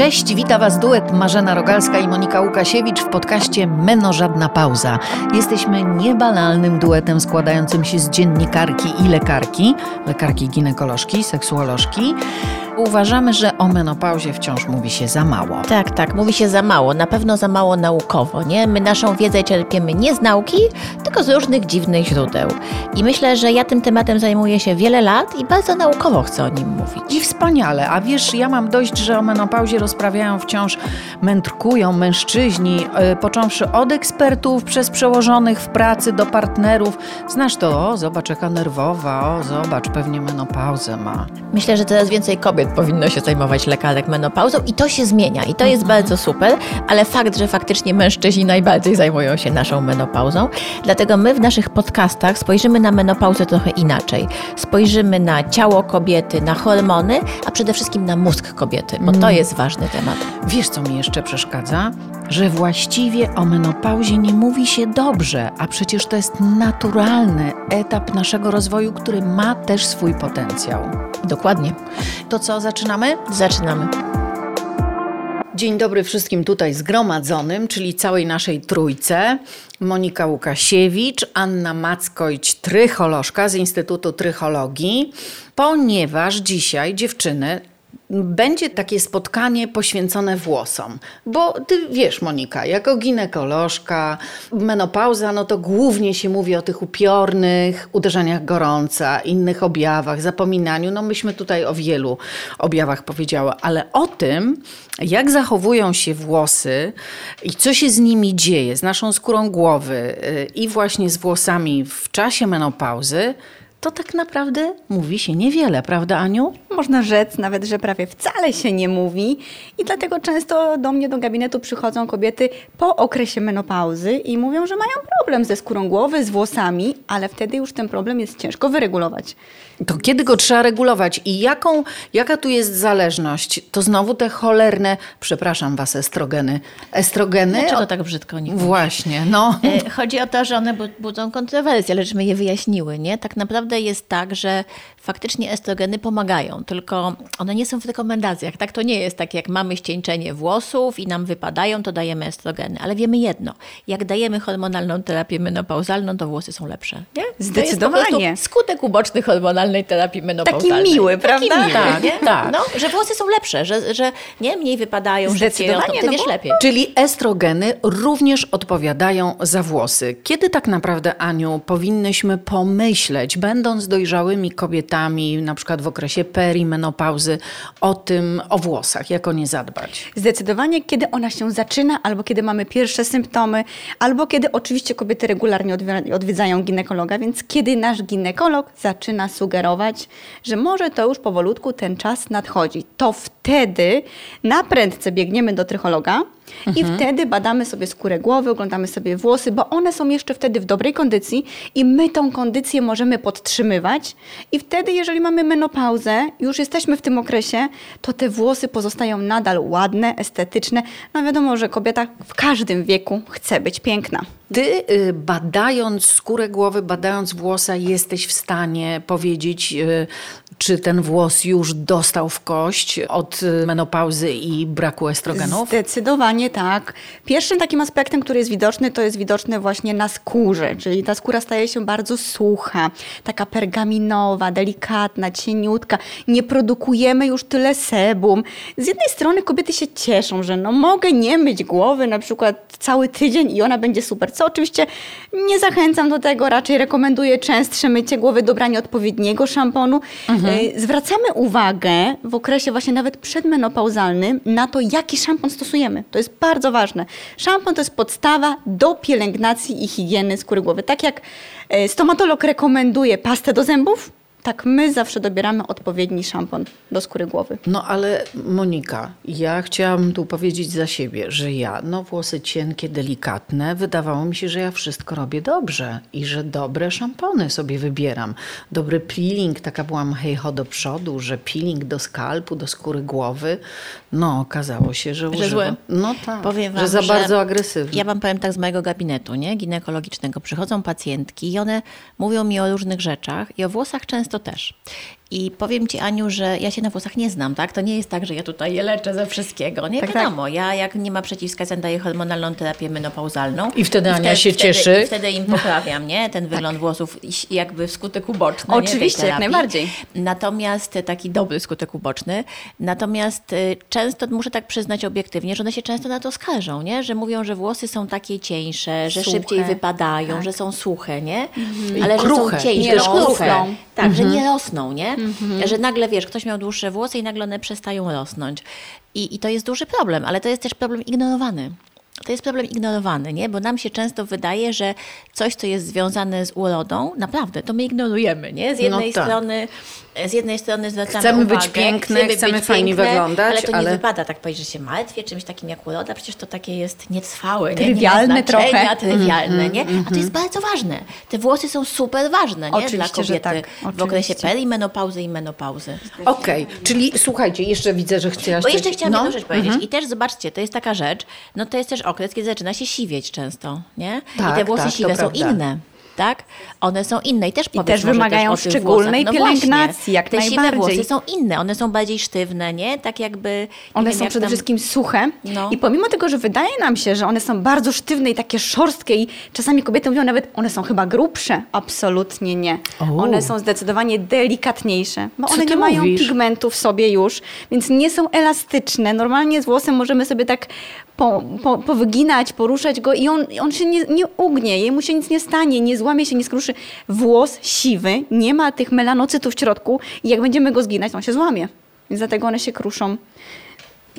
Cześć, wita Was duet Marzena Rogalska i Monika Łukasiewicz w podcaście Meno Żadna Pauza. Jesteśmy niebanalnym duetem składającym się z dziennikarki i lekarki, lekarki ginekolożki, seksuolożki. Uważamy, że o menopauzie wciąż mówi się za mało. Tak, tak, mówi się za mało, na pewno za mało naukowo, nie? My naszą wiedzę czerpiemy nie z nauki, tylko z różnych dziwnych źródeł. I myślę, że ja tym tematem zajmuję się wiele lat i bardzo naukowo chcę o nim mówić. I wspaniale, a wiesz, ja mam dość, że o menopauzie rozprawiają wciąż, mędrkują mężczyźni, yy, począwszy od ekspertów, przez przełożonych w pracy do partnerów. Znasz to, o, zobacz jaka nerwowa, o, zobacz, pewnie menopauzę ma. Myślę, że coraz więcej kobiet powinno się zajmować lekarek menopauzą i to się zmienia i to jest bardzo super, ale fakt, że faktycznie mężczyźni najbardziej zajmują się naszą menopauzą, dlatego my w naszych podcastach spojrzymy na menopauzę trochę inaczej. Spojrzymy na ciało kobiety, na hormony, a przede wszystkim na mózg kobiety, bo to jest ważny temat. Wiesz, co mi jeszcze przeszkadza? Że właściwie o menopauzie nie mówi się dobrze, a przecież to jest naturalny etap naszego rozwoju, który ma też swój potencjał. Dokładnie. To co, zaczynamy? Zaczynamy. Dzień dobry wszystkim tutaj zgromadzonym, czyli całej naszej trójce. Monika Łukasiewicz, Anna Mackojć-Trycholożka z Instytutu Trychologii, ponieważ dzisiaj dziewczyny będzie takie spotkanie poświęcone włosom. Bo ty wiesz, Monika, jako ginekolożka, menopauza, no to głównie się mówi o tych upiornych uderzeniach gorąca, innych objawach, zapominaniu. No myśmy tutaj o wielu objawach powiedziały, ale o tym, jak zachowują się włosy i co się z nimi dzieje, z naszą skórą głowy i właśnie z włosami w czasie menopauzy, to tak naprawdę mówi się niewiele, prawda Aniu? Można rzec nawet, że prawie wcale się nie mówi i dlatego często do mnie do gabinetu przychodzą kobiety po okresie menopauzy i mówią, że mają problem ze skórą głowy, z włosami, ale wtedy już ten problem jest ciężko wyregulować. To kiedy go trzeba regulować i jaką, jaka tu jest zależność? To znowu te cholerne, przepraszam was, estrogeny. Estrogeny? Dlaczego tak brzydko nie Właśnie, no. E, Chodzi o to, że one bu- budzą kontrowersje, ale żeśmy je wyjaśniły, nie? Tak naprawdę jest tak, że faktycznie estrogeny pomagają, tylko one nie są w rekomendacjach. Tak to nie jest tak, jak mamy ścieńczenie włosów i nam wypadają, to dajemy estrogeny. Ale wiemy jedno, jak dajemy hormonalną terapię menopauzalną, to włosy są lepsze. Nie? Zdecydowanie. Skutek uboczny hormonalnej terapii menopauzalnej. miły, prawda? Taki miły, Tak, nie? tak. No, że włosy są lepsze, że, że nie mniej wypadają, że Zdecydowanie, ty no wiesz bo- lepiej. Czyli estrogeny również odpowiadają za włosy. Kiedy tak naprawdę, Aniu, powinnyśmy pomyśleć, będąc dojrzałymi kobietami, na przykład w okresie perimenopauzy, o tym, o włosach, jak o nie zadbać? Zdecydowanie, kiedy ona się zaczyna, albo kiedy mamy pierwsze symptomy, albo kiedy oczywiście kobiety regularnie odwi- odwiedzają ginekologa, więc kiedy nasz ginekolog zaczyna sugerować, że może to już powolutku ten czas nadchodzi, to wtedy na prędce biegniemy do trychologa i wtedy badamy sobie skórę głowy, oglądamy sobie włosy, bo one są jeszcze wtedy w dobrej kondycji i my tą kondycję możemy podtrzymywać i wtedy, jeżeli mamy menopauzę, już jesteśmy w tym okresie, to te włosy pozostają nadal ładne, estetyczne. No wiadomo, że kobieta w każdym wieku chce być piękna. Ty, y, badając skórę głowy, badając włosa, jesteś w stanie powiedzieć, y, czy ten włos już dostał w kość od y, menopauzy i braku estrogenów? Zdecydowanie tak. Pierwszym takim aspektem, który jest widoczny, to jest widoczne właśnie na skórze, czyli ta skóra staje się bardzo sucha, taka pergaminowa, delikatna, cieniutka. Nie produkujemy już tyle sebum. Z jednej strony kobiety się cieszą, że no mogę nie myć głowy na przykład cały tydzień i ona będzie super, co oczywiście nie zachęcam do tego, raczej rekomenduję częstsze mycie głowy, dobranie odpowiedniego szamponu. E, Zwracamy uwagę w okresie właśnie nawet przedmenopauzalnym na to, jaki szampon stosujemy. To jest bardzo ważne. Szampon to jest podstawa do pielęgnacji i higieny skóry głowy. Tak jak e, stomatolog rekomenduje pastę do zębów, tak my zawsze dobieramy odpowiedni szampon do skóry głowy. No ale Monika, ja chciałam tu powiedzieć za siebie, że ja, no włosy cienkie, delikatne, wydawało mi się, że ja wszystko robię dobrze i że dobre szampony sobie wybieram. Dobry peeling, taka byłam hejho do przodu, że peeling do skalpu, do skóry głowy. No, okazało się, że, używam. zły. No tak, Powiem wam, że za bardzo agresywny. Ja wam powiem tak z mojego gabinetu, nie? Ginekologicznego. Przychodzą pacjentki i one mówią mi o różnych rzeczach i o włosach często też. I powiem Ci, Aniu, że ja się na włosach nie znam, tak? To nie jest tak, że ja tutaj je leczę ze wszystkiego. Nie Tak, wiadomo, ja jak nie ma przeciwwskazań, daję hormonalną terapię menopauzalną. I wtedy Ania się wtedy, cieszy. I wtedy im poprawiam, nie? Ten wygląd włosów i- jakby skutek uboczny. Oczywiście, jak najbardziej. Natomiast e, taki dobry skutek uboczny. Natomiast y, często muszę tak przyznać obiektywnie, że one się często na to skarżą, nie? Że mówią, że włosy są takie cieńsze, że Suche. szybciej wypadają, że są suche, nie? I Ale że kruche. są cieńsze, Nie kruche. rosną. Tak, że nie rosną, nie? Że nagle wiesz, ktoś miał dłuższe włosy i nagle one przestają rosnąć. I, I to jest duży problem, ale to jest też problem ignorowany. To jest problem ignorowany, nie? Bo nam się często wydaje, że coś, co jest związane z urodą, naprawdę, to my ignorujemy, nie? Z jednej tak. strony, z jednej strony zwracamy Chcemy być uwagę, piękne, chcemy fajnie wyglądać, ale to nie ale- wypada tak powiedzieć, że się martwię czymś takim jak uroda, przecież to takie jest nietrwałe, nie? Trywialne nie trochę. trywialne, nie? A to jest bardzo ważne. Te włosy są super ważne, nie? Oczywiście, Dla kobiety tak. w okresie perimenopauzy i menopauzy. Okej, czyli słuchajcie, jeszcze widzę, że chciałaś... Bo coś- jeszcze chciałam no. jedną rzecz powiedzieć. I też zobaczcie, to jest taka rzecz, no to jest też okres, kiedy zaczyna się siwieć często, nie? Tak, I te włosy tak, siwe są prawda. inne. Tak? One są inne i też powiesz też wymagają też szczególnej. No pielęgnacji, właśnie. jak Te siwe najbardziej. włosy są inne, one są bardziej sztywne, nie? Tak jakby... nie One wiem, są jak przede tam- wszystkim suche No. i pomimo tego, że wydaje nam się, że one są bardzo sztywne i takie szorstkie i czasami kobiety mówią nawet, one są chyba grubsze. Absolutnie nie. O. One są zdecydowanie delikatniejsze, bo Co one nie mają mówisz? pigmentu w sobie już, więc nie są elastyczne. Normalnie z włosem możemy sobie tak po, po, powyginać, poruszać go i on, on się nie, nie ugnie, jemu się nic nie stanie, nie złamie się, nie skruszy. Włos siwy nie ma tych melanocytów w środku i jak będziemy go zginać, to on się złamie. Więc dlatego one się kruszą.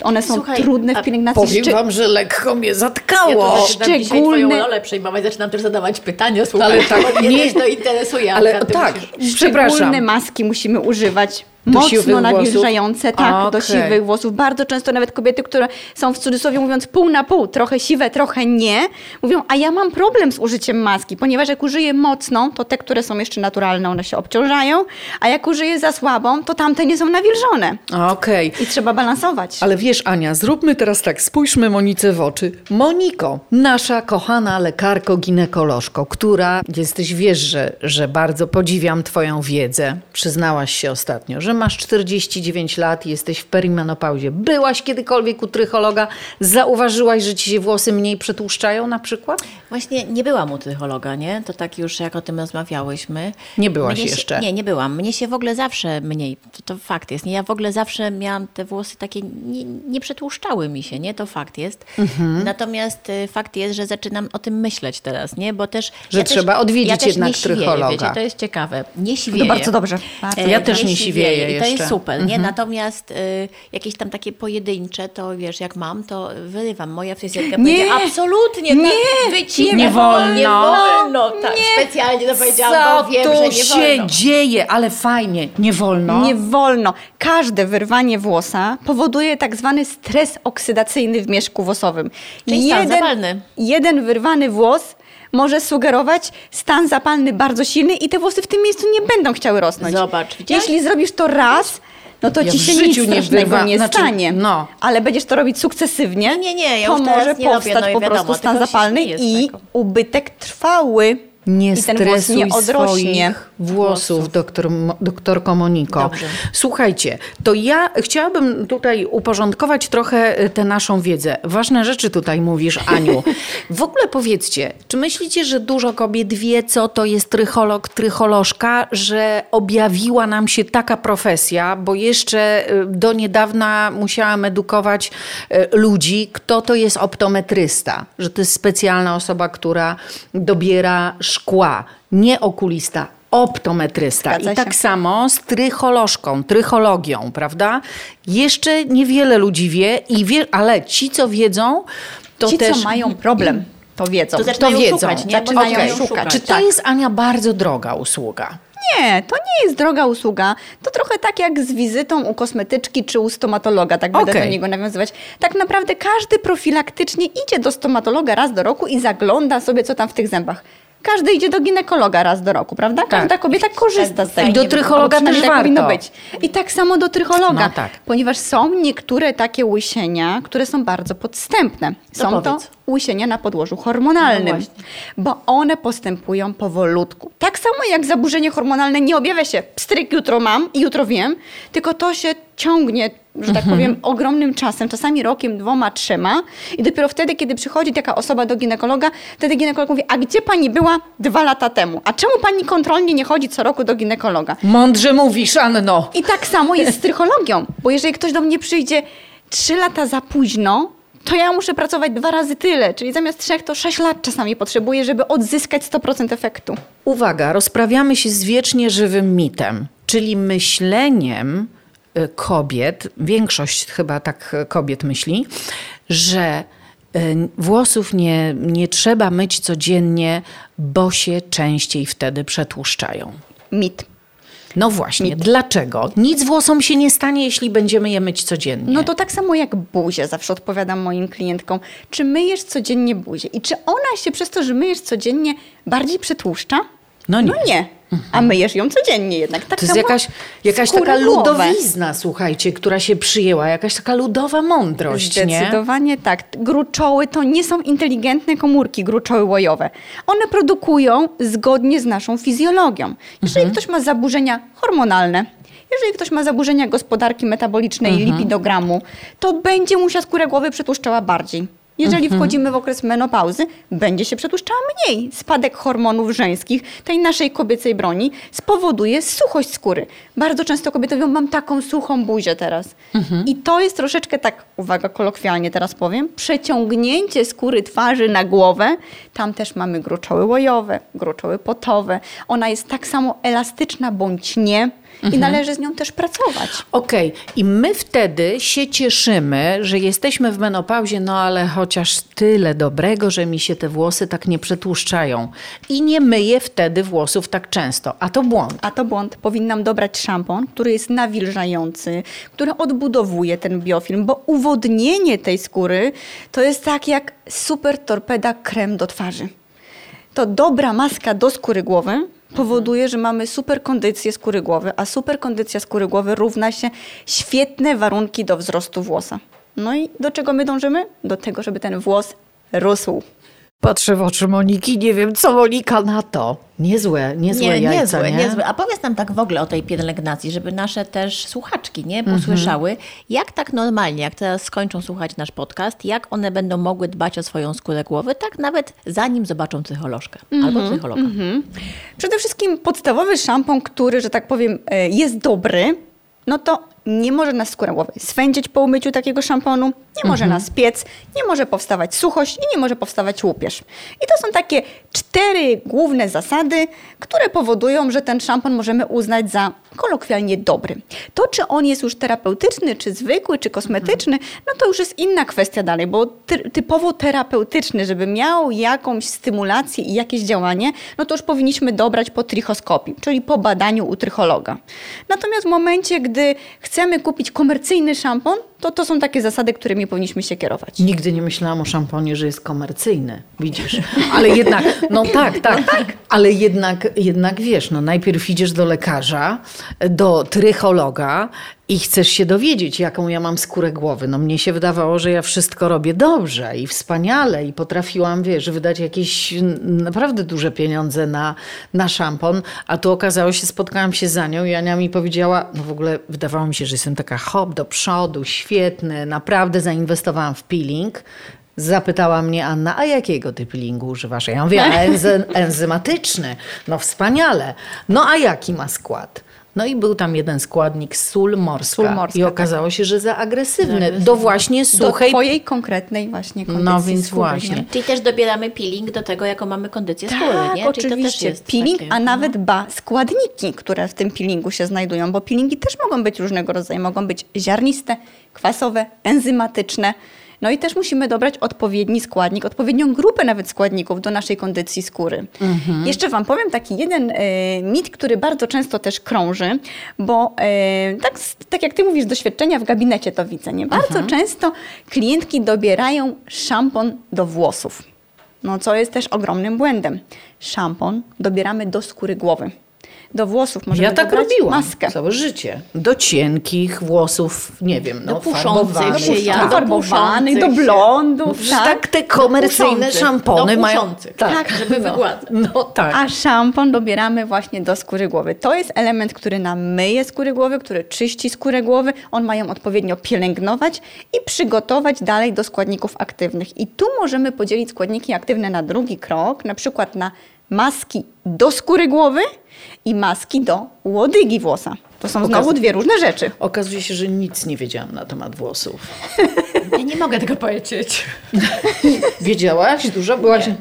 One są Słuchaj, trudne w pielęgnacji. Powiem Szczy- wam, że lekko mnie Ja zatkało. zaczynam dzisiaj twoją rolę przejmować, zaczynam też zadawać pytania, słuchaj, Ale tak, nie- to interesuje. Ale tak, przepraszam. Szczególne maski musimy używać. Do Mocno nawilżające, tak, do Okej. siwych włosów. Bardzo często nawet kobiety, które są w cudzysłowie mówiąc pół na pół, trochę siwe, trochę nie, mówią, a ja mam problem z użyciem maski, ponieważ jak użyję mocną, to te, które są jeszcze naturalne, one się obciążają, a jak użyję za słabą, to tamte nie są nawilżone. Okej. I trzeba balansować. Ale wiesz, Ania, zróbmy teraz tak, spójrzmy Monice w oczy. Moniko, nasza kochana lekarko ginekolożko, która, jesteś, wiesz, że, że bardzo podziwiam twoją wiedzę. Przyznałaś się ostatnio, że masz 49 lat i jesteś w perimenopauzie. Byłaś kiedykolwiek u trychologa? Zauważyłaś, że ci się włosy mniej przetłuszczają na przykład? Właśnie nie byłam u trychologa, nie? To tak już jak o tym rozmawiałyśmy. Nie byłaś Mnie się- jeszcze. Nie, nie byłam. Mnie się w ogóle zawsze mniej, to, to fakt jest, nie? Ja w ogóle zawsze miałam te włosy takie, nie, nie przetłuszczały mi się, nie? To fakt jest. Mhm. Natomiast y, fakt jest, że zaczynam o tym myśleć teraz, nie? Bo też... Że też, trzeba odwiedzić ja też jednak nie trychologa. Wiecie, to jest ciekawe. Nie siwieję. To bardzo dobrze. Bardzo E, Ja też nie siwieję I to jeszcze. jest super, nie? Natomiast y, jakieś tam takie pojedyncze, to wiesz, jak mam, to wyrywam. Moja fryzjerka Nie. powiedziała, absolutnie, Nie. tak, wycinaj. Nie wolno. Nie wolno, tak. Specjalnie to powiedziałam, Co bo wiem, tu że nie się wolno. dzieje? Ale fajnie, nie wolno. Nie wolno. Każde wyrwanie włosa powoduje tak zwany stres oksydacyjny w mieszku włosowym. Czyli zapalny. jeden wyrwany włos może sugerować stan zapalny bardzo silny i te włosy w tym miejscu nie będą chciały rosnąć. Zobacz, widziałaś? Jeśli zrobisz to raz, no to Ja ci się nic nie strasznego wyrwa- nie znaczy, stanie. no. Ale będziesz to robić sukcesywnie. Nie, nie, nie, ja to może nie robię, powstać no po wiadomo, prostu stan zapalny i tego. ubytek trwały. Nie I stresuj nie odrośnie. swoich włosów, doktor, doktorko Moniko. Dobrze. Słuchajcie, to ja chciałabym tutaj uporządkować trochę y, tę naszą wiedzę. Ważne rzeczy tutaj mówisz, Aniu. W ogóle powiedzcie, czy myślicie, że dużo kobiet wie, co to jest trycholog, trycholożka, że objawiła nam się taka profesja, bo jeszcze y, do niedawna musiałam edukować y, ludzi, kto to jest optometrysta, że to jest specjalna osoba, która dobiera szkła, nie okulista, optometrysta. I tak samo z trycholożką, trychologią, prawda? Jeszcze niewiele ludzi wie, i wie ale ci, co wiedzą, to Ci, też... co mają problem, to wiedzą. To to zaczynają wiedzą. szukać, nie? Zaczynają zaczynają szukać. szukać. Czy to Tak. jest, Ania, bardzo droga usługa? Nie, to nie jest droga usługa. To trochę tak jak z wizytą u kosmetyczki czy u stomatologa, tak będę Okej. do niego nawiązywać. Tak naprawdę każdy profilaktycznie idzie do stomatologa raz do roku i zagląda sobie, co tam w tych zębach. Każdy idzie do ginekologa raz do roku, prawda? Każda Tak. kobieta korzysta z tego. I do trychologa też tak powinno warto. być. I tak samo do trychologa. No tak. Ponieważ są niektóre takie łysienia, które są bardzo podstępne. Są to powiedz. Łysenia na podłożu hormonalnym, No bo one postępują powolutku. Tak samo jak zaburzenie hormonalne nie objawia się pstryk jutro mam i jutro wiem, tylko to się ciągnie, że tak powiem, ogromnym czasem, czasami rokiem, dwoma, trzema i dopiero wtedy, kiedy przychodzi taka osoba do ginekologa, wtedy ginekolog mówi, a gdzie pani była dwa lata temu? A czemu pani kontrolnie nie chodzi co roku do ginekologa? Mądrze mówisz, Anno. I tak samo jest z trychologią, bo jeżeli ktoś do mnie przyjdzie trzy lata za późno, to ja muszę pracować dwa razy tyle, czyli zamiast trzech to sześć lat czasami potrzebuję, żeby odzyskać 100% efektu. Uwaga, rozprawiamy się z wiecznie żywym mitem, czyli myśleniem y, kobiet, większość chyba tak y, kobiet myśli, że y, włosów nie, nie trzeba myć codziennie, bo się częściej wtedy przetłuszczają. Mit. No właśnie, dlaczego? Nic włosom się nie stanie, jeśli będziemy je myć codziennie. No to tak samo jak buzię, zawsze odpowiadam moim klientkom. Czy myjesz codziennie buzię? I czy ona się przez to, że myjesz codziennie, bardziej przetłuszcza? No nie. No nie. A myjesz ją codziennie jednak. Tak To jest jakaś, jakaś taka głowy. ludowizna, słuchajcie, która się przyjęła, jakaś taka ludowa mądrość, nie? Zdecydowanie tak. Gruczoły to nie są inteligentne komórki, gruczoły łojowe. One produkują zgodnie z naszą fizjologią. Jeżeli Mhm. ktoś ma zaburzenia hormonalne, jeżeli ktoś ma zaburzenia gospodarki metabolicznej Mhm. lipidogramu, to będzie mu się skórę głowy przetłuszczała bardziej. Jeżeli Mhm. wchodzimy w okres menopauzy, będzie się przetłuszczała mniej. Spadek hormonów żeńskich, tej naszej kobiecej broni, spowoduje suchość skóry. Bardzo często kobiety mówią, mam taką suchą buzię teraz. Mhm. I to jest troszeczkę tak, uwaga, kolokwialnie teraz powiem, przeciągnięcie skóry twarzy na głowę. Tam też mamy gruczoły łojowe, gruczoły potowe. Ona jest tak samo elastyczna bądź nie i należy z nią też pracować. Okej, i my wtedy się cieszymy, że jesteśmy w menopauzie, no ale chociaż tyle dobrego, że mi się te włosy tak nie przetłuszczają. I nie myję wtedy włosów tak często, a to błąd. A to błąd. Powinnam dobrać szampon, który jest nawilżający, który odbudowuje ten biofilm, bo uwodnienie tej skóry to jest tak jak super torpeda krem do twarzy. To dobra maska do skóry głowy powoduje, że mamy super kondycję skóry głowy, a super kondycja skóry głowy równa się świetne warunki do wzrostu włosa. No i do czego my dążymy? Do tego, żeby ten włos rósł. Patrzę w oczy Moniki, nie wiem, co Monika na to. Niezłe, niezłe Nie, jajca, niezłe, nie? niezłe. A powiedz nam tak w ogóle o tej pielęgnacji, żeby nasze też słuchaczki nie posłyszały, jak tak normalnie, jak teraz skończą słuchać nasz podcast, jak one będą mogły dbać o swoją skórę głowy, tak nawet zanim zobaczą psycholożkę albo psychologa. Przede wszystkim podstawowy szampon, który, że tak powiem, e, jest dobry, no to nie może nas skóra głowy swędzić po umyciu takiego szamponu, nie może nas piec, nie może powstawać suchość i nie może powstawać łupież. I to są takie cztery główne zasady, które powodują, że ten szampon możemy uznać za kolokwialnie dobry. To, czy on jest już terapeutyczny, czy zwykły, czy kosmetyczny, no to już jest inna kwestia dalej, bo ty typowo terapeutyczny, żeby miał jakąś stymulację i jakieś działanie, no to już powinniśmy dobrać po trichoskopii, czyli po badaniu u trychologa. Natomiast w momencie, gdy chcemy kupić komercyjny szampon, to to są takie zasady, którymi powinniśmy się kierować. Nigdy nie myślałam o szamponie, że jest komercyjny, widzisz. Ale jednak, no tak, tak, ale jednak, jednak wiesz, no najpierw idziesz do lekarza, do trychologa i chcesz się dowiedzieć, jaką ja mam skórę głowy. No mnie się wydawało, że ja wszystko robię dobrze i wspaniale i potrafiłam, wiesz, wydać jakieś naprawdę duże pieniądze na, na szampon, a tu okazało się, spotkałam się za nią i Ania mi powiedziała, no w ogóle wydawało mi się, że jestem taka hop do przodu, świetny, naprawdę zainwestowałam w peeling. Zapytała mnie Anna, a jakiego ty peelingu używasz? Ja mówię, a enzy, enzymatyczny. No wspaniale. No a jaki ma skład? No i był tam jeden składnik, sól morska. Sól morska, I tak. okazało się, że za agresywny. Do właśnie Do suchej... twojej konkretnej właśnie kondycji No więc skóry, właśnie. nie? Czyli też dobieramy peeling do tego, jaką mamy kondycję skóry, Tak, nie? Czyli to też oczywiście. jest peeling, takie, a no. nawet ba, składniki, które w tym peelingu się znajdują, bo peelingi też mogą być różnego rodzaju. Mogą być ziarniste, kwasowe, enzymatyczne. No i też musimy dobrać odpowiedni składnik, odpowiednią grupę nawet składników do naszej kondycji skóry. Mhm. Jeszcze Wam powiem taki jeden e, mit, który bardzo często też krąży, bo e, tak, tak jak Ty mówisz, z doświadczenia w gabinecie to widzę, nie? Bardzo Mhm. często klientki dobierają szampon do włosów. No, co jest też ogromnym błędem. Szampon dobieramy do skóry głowy. Do włosów możemy Ja tak robiłam maskę. całe życie. Do cienkich włosów, nie wiem, no, Do puszących się ja- tak. do farbowanych, do blondów, Tak, tak te komercyjne szampony do mają. puszących. Tak, żeby no, wygładzać. No tak. A szampon dobieramy właśnie do skóry głowy. To jest element, który nam myje skórę głowy, który czyści skórę głowy. On ma ją odpowiednio pielęgnować i przygotować dalej do składników aktywnych. I tu możemy podzielić składniki aktywne na drugi krok, na przykład na maski do skóry głowy i maski do łodygi włosa. To są znowu Okaz- dwie różne rzeczy. Okazuje się, że nic nie wiedziałam na temat włosów. Ja nie mogę tego powiedzieć. Wiedziałaś dużo? Byłaś...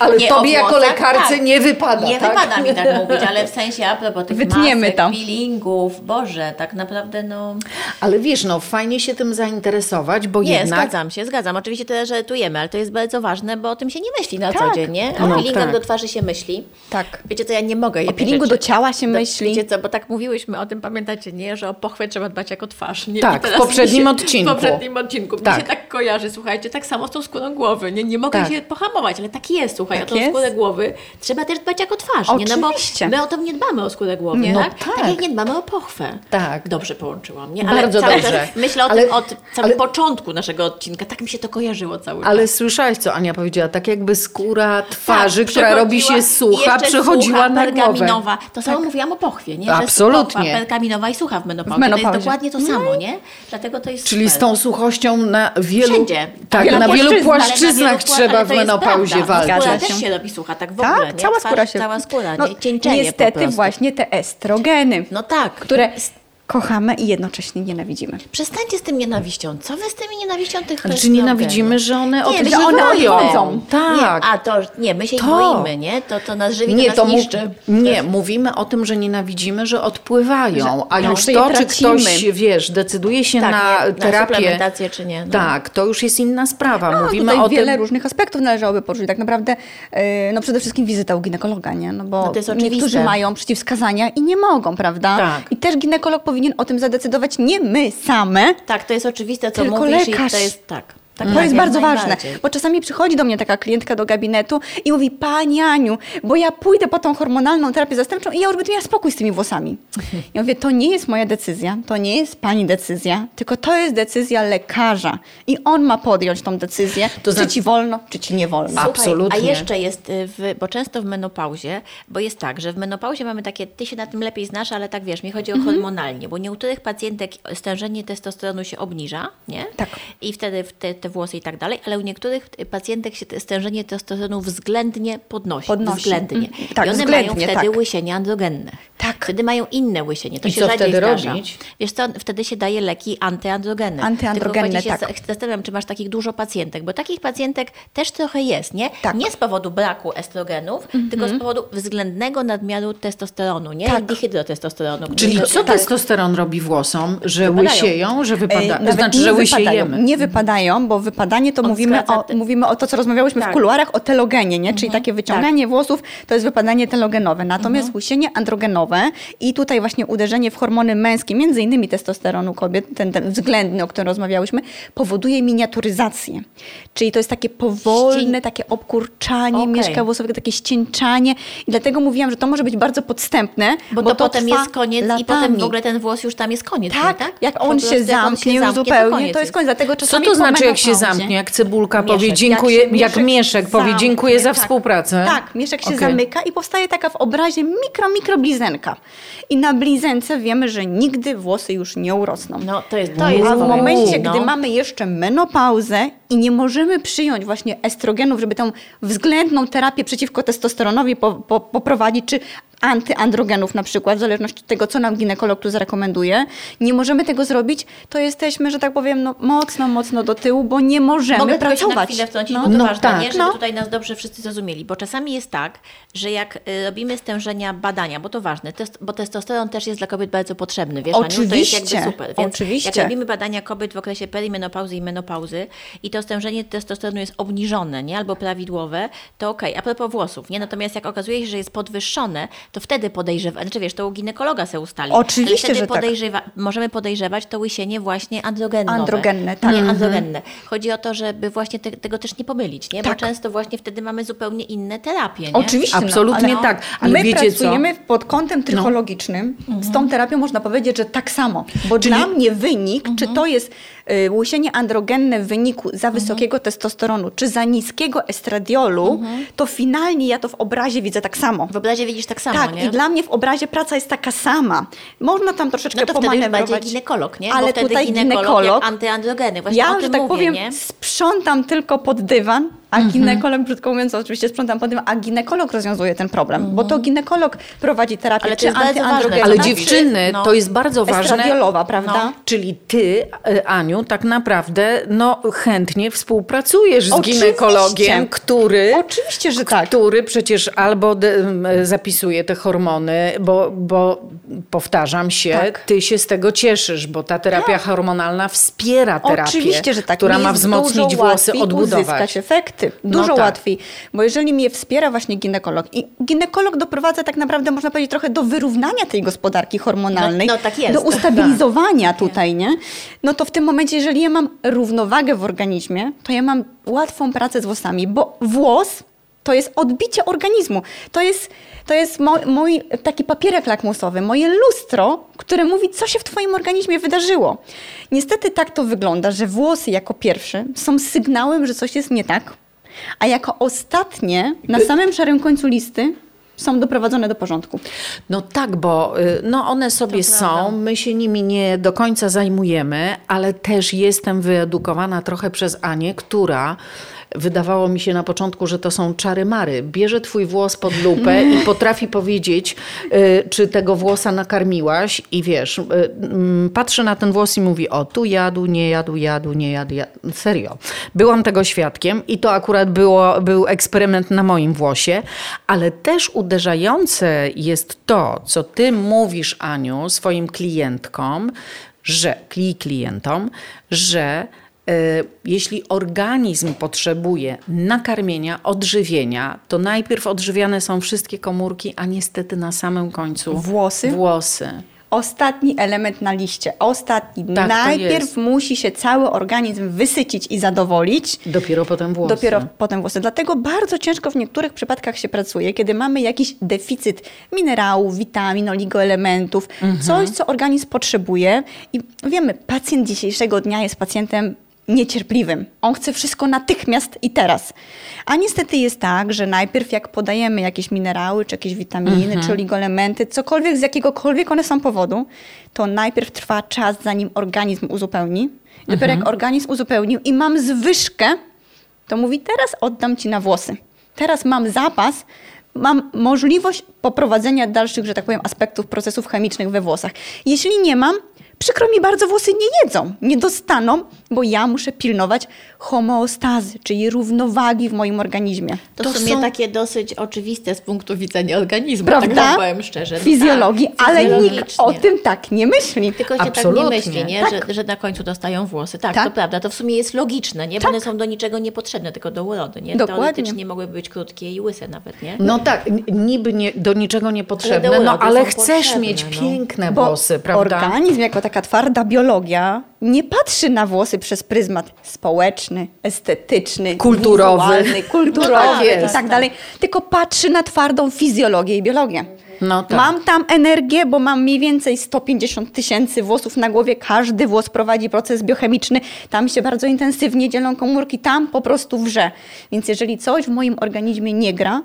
Ale Nie, tobie jako włosach, lekarce tak. nie wypada, Nie tak? wypada mi tak mówić, ale w sensie a propos tych Wytniemy masek, to. peelingów, Boże, tak naprawdę no... Ale wiesz, no fajnie się tym zainteresować, bo Nie, jednak... zgadzam się, zgadzam. Oczywiście też żartujemy, ale to jest bardzo ważne, bo o tym się nie myśli na co Tak. dzień, nie? O No, peelingach tak. do twarzy się myśli. Tak. Wiecie co, ja nie mogę O peelingu do ciała się Do- myśli. Wiecie co, bo tak mówiłyśmy o tym, pamiętacie, nie? Że o pochwę trzeba dbać jako twarz. Nie? Tak, w poprzednim się, odcinku. W poprzednim odcinku. Tak. Mi się tak kojarzy, słuchajcie, tak samo z tą skórą głowy. Nie, nie mogę Tak. się pohamować, ale tak jest, słuchaj, Tak o tą jest. skórę głowy trzeba też dbać jako twarz, nie? No bo Oczywiście. my o to nie dbamy o skórę głowy. No tak? tak. jak nie dbamy o pochwę. Tak. Dobrze połączyłam, nie? Bardzo cały dobrze. Myślę o Ale- tym od samego ale- początku naszego odcinka. Tak mi się to kojarzyło cały Ale czas. słyszałaś, co Ania powiedziała? Tak jakby skóra twarzy, Tak, która robi się i sucha, jeszcze przechodziła sucha, na głowę. To samo mówiłam o pochwie, nie? Że Absolutnie. Pochwa pergaminowa i sucha w menopauzie. W menopauzie. To jest dokładnie to samo, nie? Dlatego to jest Czyli z super. tą suchością na wielu, Wszędzie. tak, na wielu płaszczyznach. trzeba w menopauzie walczyć. Skóra też się. robi sucha, tak w ogóle, Tak, nie? cała skóra się... Cała skóra, no, nie? Cieńczeje po Niestety właśnie te estrogeny, No tak. które kochamy i jednocześnie nienawidzimy. Przestańcie z tym nienawiścią. Co wy z tymi nienawiścią tych Czy estrogenów? nienawidzimy, że one nie, odbywają? ich boimy. odchodzą. Tak. Nie, a to, nie, my się ich To. boimy, nie? To, to nas żywi, Nie, to nas niszczy. nie, mówimy o tym, że nienawidzimy, że odpływają, a no, już że to, czy ktoś, wiesz, decyduje się Tak, na nie, na terapię, suplementację czy nie, no. tak, to już jest inna sprawa. No, mówimy tutaj o wiele tym, różnych aspektów należałoby poruszyć. Tak naprawdę, yy, no przede wszystkim wizyta u ginekologa, nie? No bo No to jest oczywiste. niektórzy mają przeciwwskazania i nie mogą, prawda? Tak. I też ginekolog powinien o tym zadecydować nie my same, Tak, to jest oczywiste, co Tylko mówisz lekarz. i to jest tak. Tak To tak, jest bardzo ważne, bo czasami przychodzi do mnie taka klientka do gabinetu i mówi, Pani Aniu, bo ja pójdę po tą hormonalną terapię zastępczą i ja już będę miała spokój z tymi włosami. Ja mówię, to nie jest moja decyzja, to nie jest Pani decyzja, tylko to jest decyzja lekarza i on ma podjąć tą decyzję, To czy znaczy- Ci wolno, czy Ci nie wolno. Słuchaj, Absolutnie. A jeszcze jest, y, w, bo często w menopauzie, bo jest tak, że w menopauzie mamy takie, ty się na tym lepiej znasz, ale tak wiesz, mi chodzi o Mhm. hormonalnie, bo u niektórych pacjentek stężenie testosteronu się obniża, nie? Tak. I wtedy w te, te włosy i tak dalej, ale u niektórych y, pacjentek się te stężenie testosteronu względnie podnosi. Podnosi. Względnie. Mhm. Tak, I one względnie, mają wtedy tak. łysienie androgenne. Tak. Wtedy mają inne łysienie. To I się co wtedy zdarza. robić? Wiesz co, wtedy się daje leki antyandrogenne. Antyandrogenne, Tylko właśnie tak. się zastanawiam, czy masz takich dużo pacjentek, bo takich pacjentek też trochę jest, nie? Tak. Nie z powodu braku estrogenów, tylko z powodu względnego nadmiaru testosteronu, nie? Tak. Dihydrotestosteronu. Czyli co testosteron robi włosom? Że Wypadają. łysieją, że Ej, wypada, nawet znaczy, nie że wypadają, łysiejemy. nie wypadają, bo wypadanie to On mówimy o, mówimy o to, co rozmawiałyśmy w Tak. kuluarach, o telogenie, nie? czyli takie Tak. wyciąganie włosów to jest wypadanie telogenowe. Natomiast Mhm. łysienie androgenowe i tutaj właśnie uderzenie w hormony męskie, między innymi testosteronu kobiet, ten, ten względny, o którym rozmawiałyśmy, powoduje miniaturyzację. Czyli to jest takie powolne, takie obkurczanie Okej. mieszka włosowego, takie ścięczanie i dlatego mówiłam, że to może być bardzo podstępne, Bo, to, potem trwa jest koniec i latami. potem w ogóle ten włos już tam jest koniec. Tak, nie, tak? jak on się jak on zamknie już to zupełnie, to, koniec jest koniec. Dlatego Co czasami to po znaczy, jak się menopauzie- zamknie? Jak cebulka Mieszek. powie Jak dziękuję, się jak mieszek mieszek powie zamknie, dziękuję za tak. współpracę? Tak, mieszek się Okej. zamyka i powstaje taka w obrazie mikro, mikro blizenka. I na blizence wiemy, że nigdy włosy już nie urosną. No to jest, to jest A w momencie, no. gdy mamy jeszcze menopauzę i nie możemy przyjąć właśnie estrogenów, żeby tę względną terapię przeciwko testosteronowi po, po, poprowadzić, czy antyandrogenów na przykład, w zależności od tego, co nam ginekolog tu zarekomenduje, nie możemy tego zrobić, to jesteśmy, że tak powiem, no, mocno, mocno do tyłu, bo nie możemy Mogę tylko się na pracować. chwilę wtrącić, No. bo to No ważne, tak. nie? Żeby No. tutaj nas dobrze wszyscy zrozumieli, bo czasami jest tak, że jak y, robimy stężenia badania, bo to ważne, test, bo testosteron też jest dla kobiet bardzo potrzebny, wiesz, Aniu? to jest Oczywiście, jakby super. Więc oczywiście. jak robimy badania kobiet w okresie perimenopauzy i menopauzy i to stężenie testosteronu jest obniżone, nie? Albo prawidłowe, to okej. A propos włosów, nie? Natomiast jak okazuje się, że jest podwyższone, to wtedy podejrzewa, znaczy wiesz, to u ginekologa se ustali. Oczywiście, Ale wtedy że tak. podejrzewa, możemy podejrzewać to łysienie właśnie androgennowe. Androgenne, tak. Nie, Mhm. androgenne. Chodzi o to, żeby właśnie te, tego też nie pomylić, nie? Bo Tak. często właśnie wtedy mamy zupełnie inne terapie, nie? Oczywiście. Absolutnie no, tak. Ale my wiecie co? pracujemy pod kątem trychologicznym. Z tą terapią można powiedzieć, że tak samo. Bo dla mnie wynik, czy to jest łysienie androgenne w wyniku za wysokiego testosteronu, czy za niskiego estradiolu, to finalnie ja to w obrazie widzę tak samo. W obrazie widzisz tak samo, tak, nie? i dla mnie w obrazie praca jest taka sama. Można tam troszeczkę No to wtedy pomanewrować. ginekolog, nie? Ale wtedy tutaj ginekolog, ginekolog, antyandrogeny. Właśnie ja, o że tym tak mówię, powiem, nie? sprzątam tylko pod dywan, a ginekolog, brzydko mówiąc, oczywiście sprzątam pod dywan, a ginekolog rozwiązuje ten problem, bo to ginekolog prowadzi terapię, Ale to czy jest bardzo antyandrogenną, ważne. Ale Tak, dziewczyny, no. to jest bardzo ważne. estradiolowa, prawda? No. Czyli ty, e, Aniu, tak naprawdę no, chętnie współpracujesz z Oczywiście. ginekologiem, który, Oczywiście, że tak. który przecież albo zapisuje te hormony, bo, bo powtarzam się, Tak. ty się z tego cieszysz, bo ta terapia hormonalna wspiera terapię, Oczywiście, że tak. która Mi ma wzmocnić włosy, odbudować. uzyskać efekty. No Dużo tak. łatwiej. Bo jeżeli mnie wspiera właśnie ginekolog i ginekolog doprowadza tak naprawdę, można powiedzieć, trochę do wyrównania tej gospodarki hormonalnej. No- no tak jest. Do ustabilizowania tutaj, nie? No to w tym momencie, jeżeli ja mam równowagę w organizmie, to ja mam łatwą pracę z włosami, bo włos to jest odbicie organizmu. To jest, to jest mój taki papierek lakmusowy, moje lustro, które mówi, co się w Twoim organizmie wydarzyło. Niestety tak to wygląda, że włosy jako pierwsze są sygnałem, że coś jest nie tak, a jako ostatnie, na samym szarym końcu listy, są doprowadzone do porządku. No tak, bo y, no one sobie są, prawda. my się nimi nie do końca zajmujemy, ale też jestem wyedukowana trochę przez Anię, która wydawało mi się na początku, że to są czary-mary. Bierze twój włos pod lupę i potrafi powiedzieć, y, czy tego włosa nakarmiłaś i wiesz, y, mm, patrzy na ten włos i mówi, o tu jadł, nie jadł, jadł, nie jadł, jadł. Serio. Byłam tego świadkiem i to akurat było, był eksperyment na moim włosie, ale też uderzające jest to, co ty mówisz, Aniu, swoim klientkom, że, klientom, że jeśli organizm potrzebuje nakarmienia, odżywienia, to najpierw odżywiane są wszystkie komórki, a niestety na samym końcu Włosy? Włosy. Ostatni element na liście. Ostatni. Tak, Najpierw musi się cały organizm wysycić i zadowolić. Dopiero potem włosy. Dopiero potem włosy. Dlatego bardzo ciężko w niektórych przypadkach się pracuje, kiedy mamy jakiś deficyt minerałów, witamin, oligoelementów, coś, co organizm potrzebuje. I wiemy, pacjent dzisiejszego dnia jest pacjentem niecierpliwym. On chce wszystko natychmiast i teraz. A niestety jest tak, że najpierw jak podajemy jakieś minerały, czy jakieś witaminy, czy oligoelementy, cokolwiek z jakiegokolwiek one są powodu, to najpierw trwa czas, zanim organizm uzupełni. Dopiero jak organizm uzupełnił i mam zwyżkę, to mówi, teraz oddam ci na włosy. Teraz mam zapas, mam możliwość poprowadzenia dalszych, że tak powiem, aspektów procesów chemicznych we włosach. Jeśli nie mam, przykro mi bardzo, włosy nie jedzą, nie dostaną, bo ja muszę pilnować homeostazy, czyli równowagi w moim organizmie. To, To w sumie są- takie dosyć oczywiste z punktu widzenia organizmu, Prawda? tak powiem szczerze. Fizjologii, tak, ale nikt o tym tak nie myśli. Tylko się tak nie Absolutnie. myśli, nie? Tak. Że, że na końcu dostają włosy. Tak, Tak. to prawda. To w sumie jest logiczne, nie? Bo one są do niczego niepotrzebne, tylko do urody, nie? Dokładnie. Teoretycznie mogłyby być krótkie i łyse nawet, nie? No tak, niby nie, do niczego niepotrzebne, Ale do no ale chcesz mieć no. piękne Bo włosy, prawda? organizm jako taka twarda biologia nie patrzy na włosy przez pryzmat społeczny, estetyczny, Kulturowy. wizualny, kulturowy No tak, i tak, tak dalej, tylko patrzy na twardą fizjologię i biologię. No tak. Mam tam energię, bo mam mniej więcej 150 tysięcy włosów na głowie. Każdy włos prowadzi proces biochemiczny. Tam się bardzo intensywnie dzielą komórki, tam po prostu wrze. Więc jeżeli coś w moim organizmie nie gra,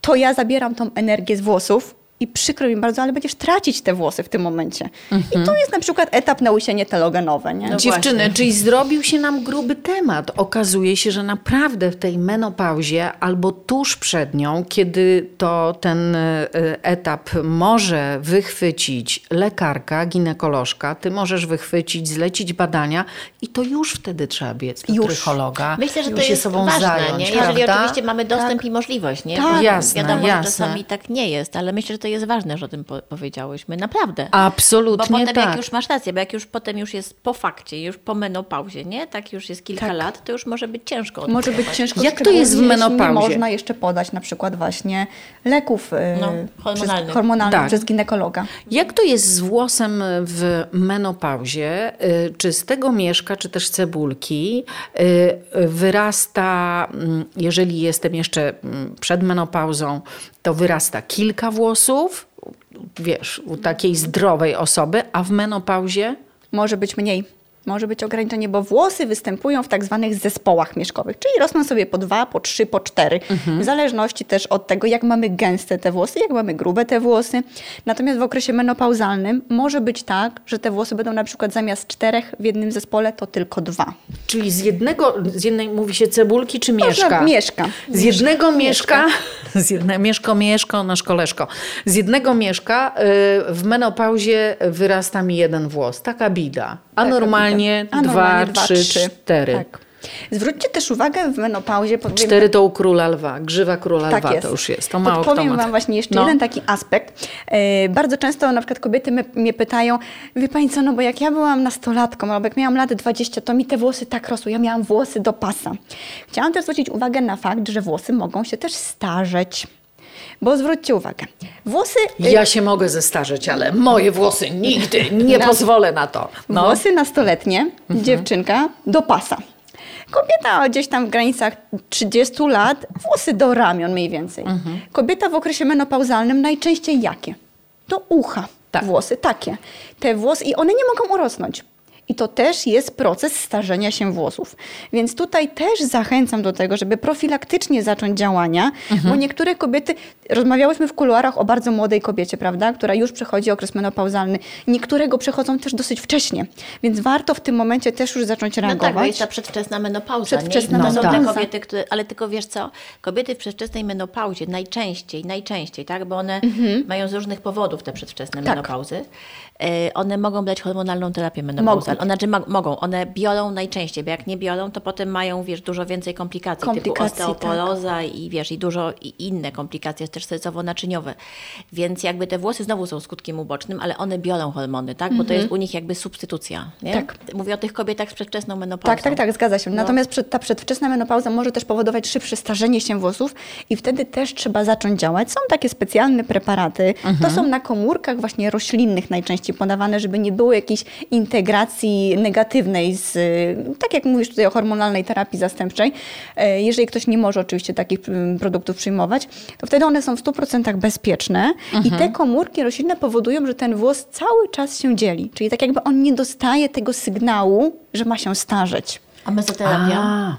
to ja zabieram tą energię z włosów i przykro mi bardzo, ale będziesz tracić te włosy w tym momencie. I to jest na przykład etap na łysienie telogenowe. Nie? No Dziewczyny, właśnie. czyli zrobił się nam gruby temat. Okazuje się, że naprawdę w tej menopauzie albo tuż przed nią, kiedy to ten e, etap może wychwycić lekarka, ginekolożka, ty możesz wychwycić, zlecić badania i to już wtedy trzeba biec do Już. trychologa Myślę, że i to się jest sobą ważne, zająć, nie? jeżeli prawda? oczywiście mamy dostęp i możliwość. Nie? Tak. Jasne, wiadomo, jasne. że czasami tak nie jest, ale myślę, że to jest ważne, że o tym po powiedziałyśmy. Naprawdę. Absolutnie Bo potem tak. jak już masz rację, bo jak już potem już jest po fakcie, już po menopauzie, nie? Tak już jest kilka Tak. lat, to już może być ciężko. Może być ciężko. Jak to jest w menopauzie? Nie można jeszcze podać na przykład właśnie leków y, No, przez, hormonalnych. hormonalnych Tak. przez ginekologa. Jak to jest z włosem w menopauzie? Y, Czy z tego mieszka, czy też cebulki y, wyrasta, mm, jeżeli jestem jeszcze mm, przed menopauzą, to wyrasta kilka włosów, wiesz, u takiej zdrowej osoby, a w menopauzie? Może być mniej. Może być ograniczenie, bo włosy występują w tak zwanych zespołach mieszkowych, czyli rosną sobie po dwa, po trzy, po cztery. W zależności też od tego, jak mamy gęste te włosy, jak mamy grube te włosy. Natomiast w okresie menopauzalnym może być tak, że te włosy będą na przykład zamiast czterech w jednym zespole, to tylko dwa. Czyli z jednego, z jednej mówi się cebulki czy mieszka? mieszka. Z jednego mieszka, z jedne, mieszko, mieszko, nasz koleżko. Z jednego mieszka y, w menopauzie wyrasta mi jeden włos. Taka bida. A normalnie bida. A dwa, trzy, cztery. Tak. Zwróćcie też uwagę w menopauzie. powiem- Cztery to u króla lwa. Grzywa króla Tak lwa jest. to już jest. To mało kto Podpowiem ma. Wam właśnie jeszcze No. jeden taki aspekt. E, bardzo często na przykład kobiety me, mnie pytają, wie Pani co, no bo jak ja byłam nastolatką, albo jak miałam lat 20, to mi te włosy tak rosły. Ja miałam włosy do pasa. Chciałam też zwrócić uwagę na fakt, że włosy mogą się też starzeć. Bo zwróćcie uwagę, włosy... e, Ja się mogę zestarzeć, ale moje włosy nigdy nie Na- pozwolę na to. No. Włosy nastoletnie, dziewczynka do pasa. Kobieta gdzieś tam w granicach 30 lat, włosy do ramion mniej więcej. Kobieta w okresie menopauzalnym najczęściej jakie? Do ucha. Tak. Włosy takie. Te włosy i one nie mogą urosnąć. I to też jest proces starzenia się włosów. Więc tutaj też zachęcam do tego, żeby profilaktycznie zacząć działania, bo niektóre kobiety, rozmawiałyśmy w kuluarach o bardzo młodej kobiecie, prawda, która już przechodzi okres menopauzalny. Niektóre go przechodzą też dosyć wcześnie, więc warto w tym momencie też już zacząć No reagować. tak, bo jest ta przedwczesna menopauza. Przedwczesna nie? I to są te menopauza. kobiety, które, ale tylko wiesz co, kobiety w przedwczesnej menopauzie najczęściej, najczęściej, tak, bo one mają z różnych powodów te przedwczesne Mhm. Tak. menopauzy, one mogą brać hormonalną terapię menopauzalną. Mogą. One, znaczy ma, mogą, one biorą najczęściej, bo jak nie biorą, to potem mają, wiesz, dużo więcej komplikacji, Komplikacji, typu osteoporoza i wiesz, i dużo i inne komplikacje też sercowo-naczyniowe. Więc jakby te włosy znowu są skutkiem ubocznym, ale one biorą hormony, tak, bo to jest u nich jakby substytucja, nie? Tak. Mówię o tych kobietach z przedwczesną menopauzą. Tak, tak, tak, zgadza się. No. Natomiast ta przedwczesna menopauza może też powodować szybsze starzenie się włosów i wtedy też trzeba zacząć działać. Są takie specjalne preparaty, to są na komórkach właśnie roślinnych najczęściej podawane, żeby nie było jakiejś integracji negatywnej z, tak jak mówisz tutaj o hormonalnej terapii zastępczej. E, Jeżeli ktoś nie może oczywiście takich produktów przyjmować, to wtedy one są w 100% bezpieczne i te komórki roślinne powodują, że ten włos cały czas się dzieli. Czyli tak jakby on nie dostaje tego sygnału, że ma się starzeć. A mezoterapia? A,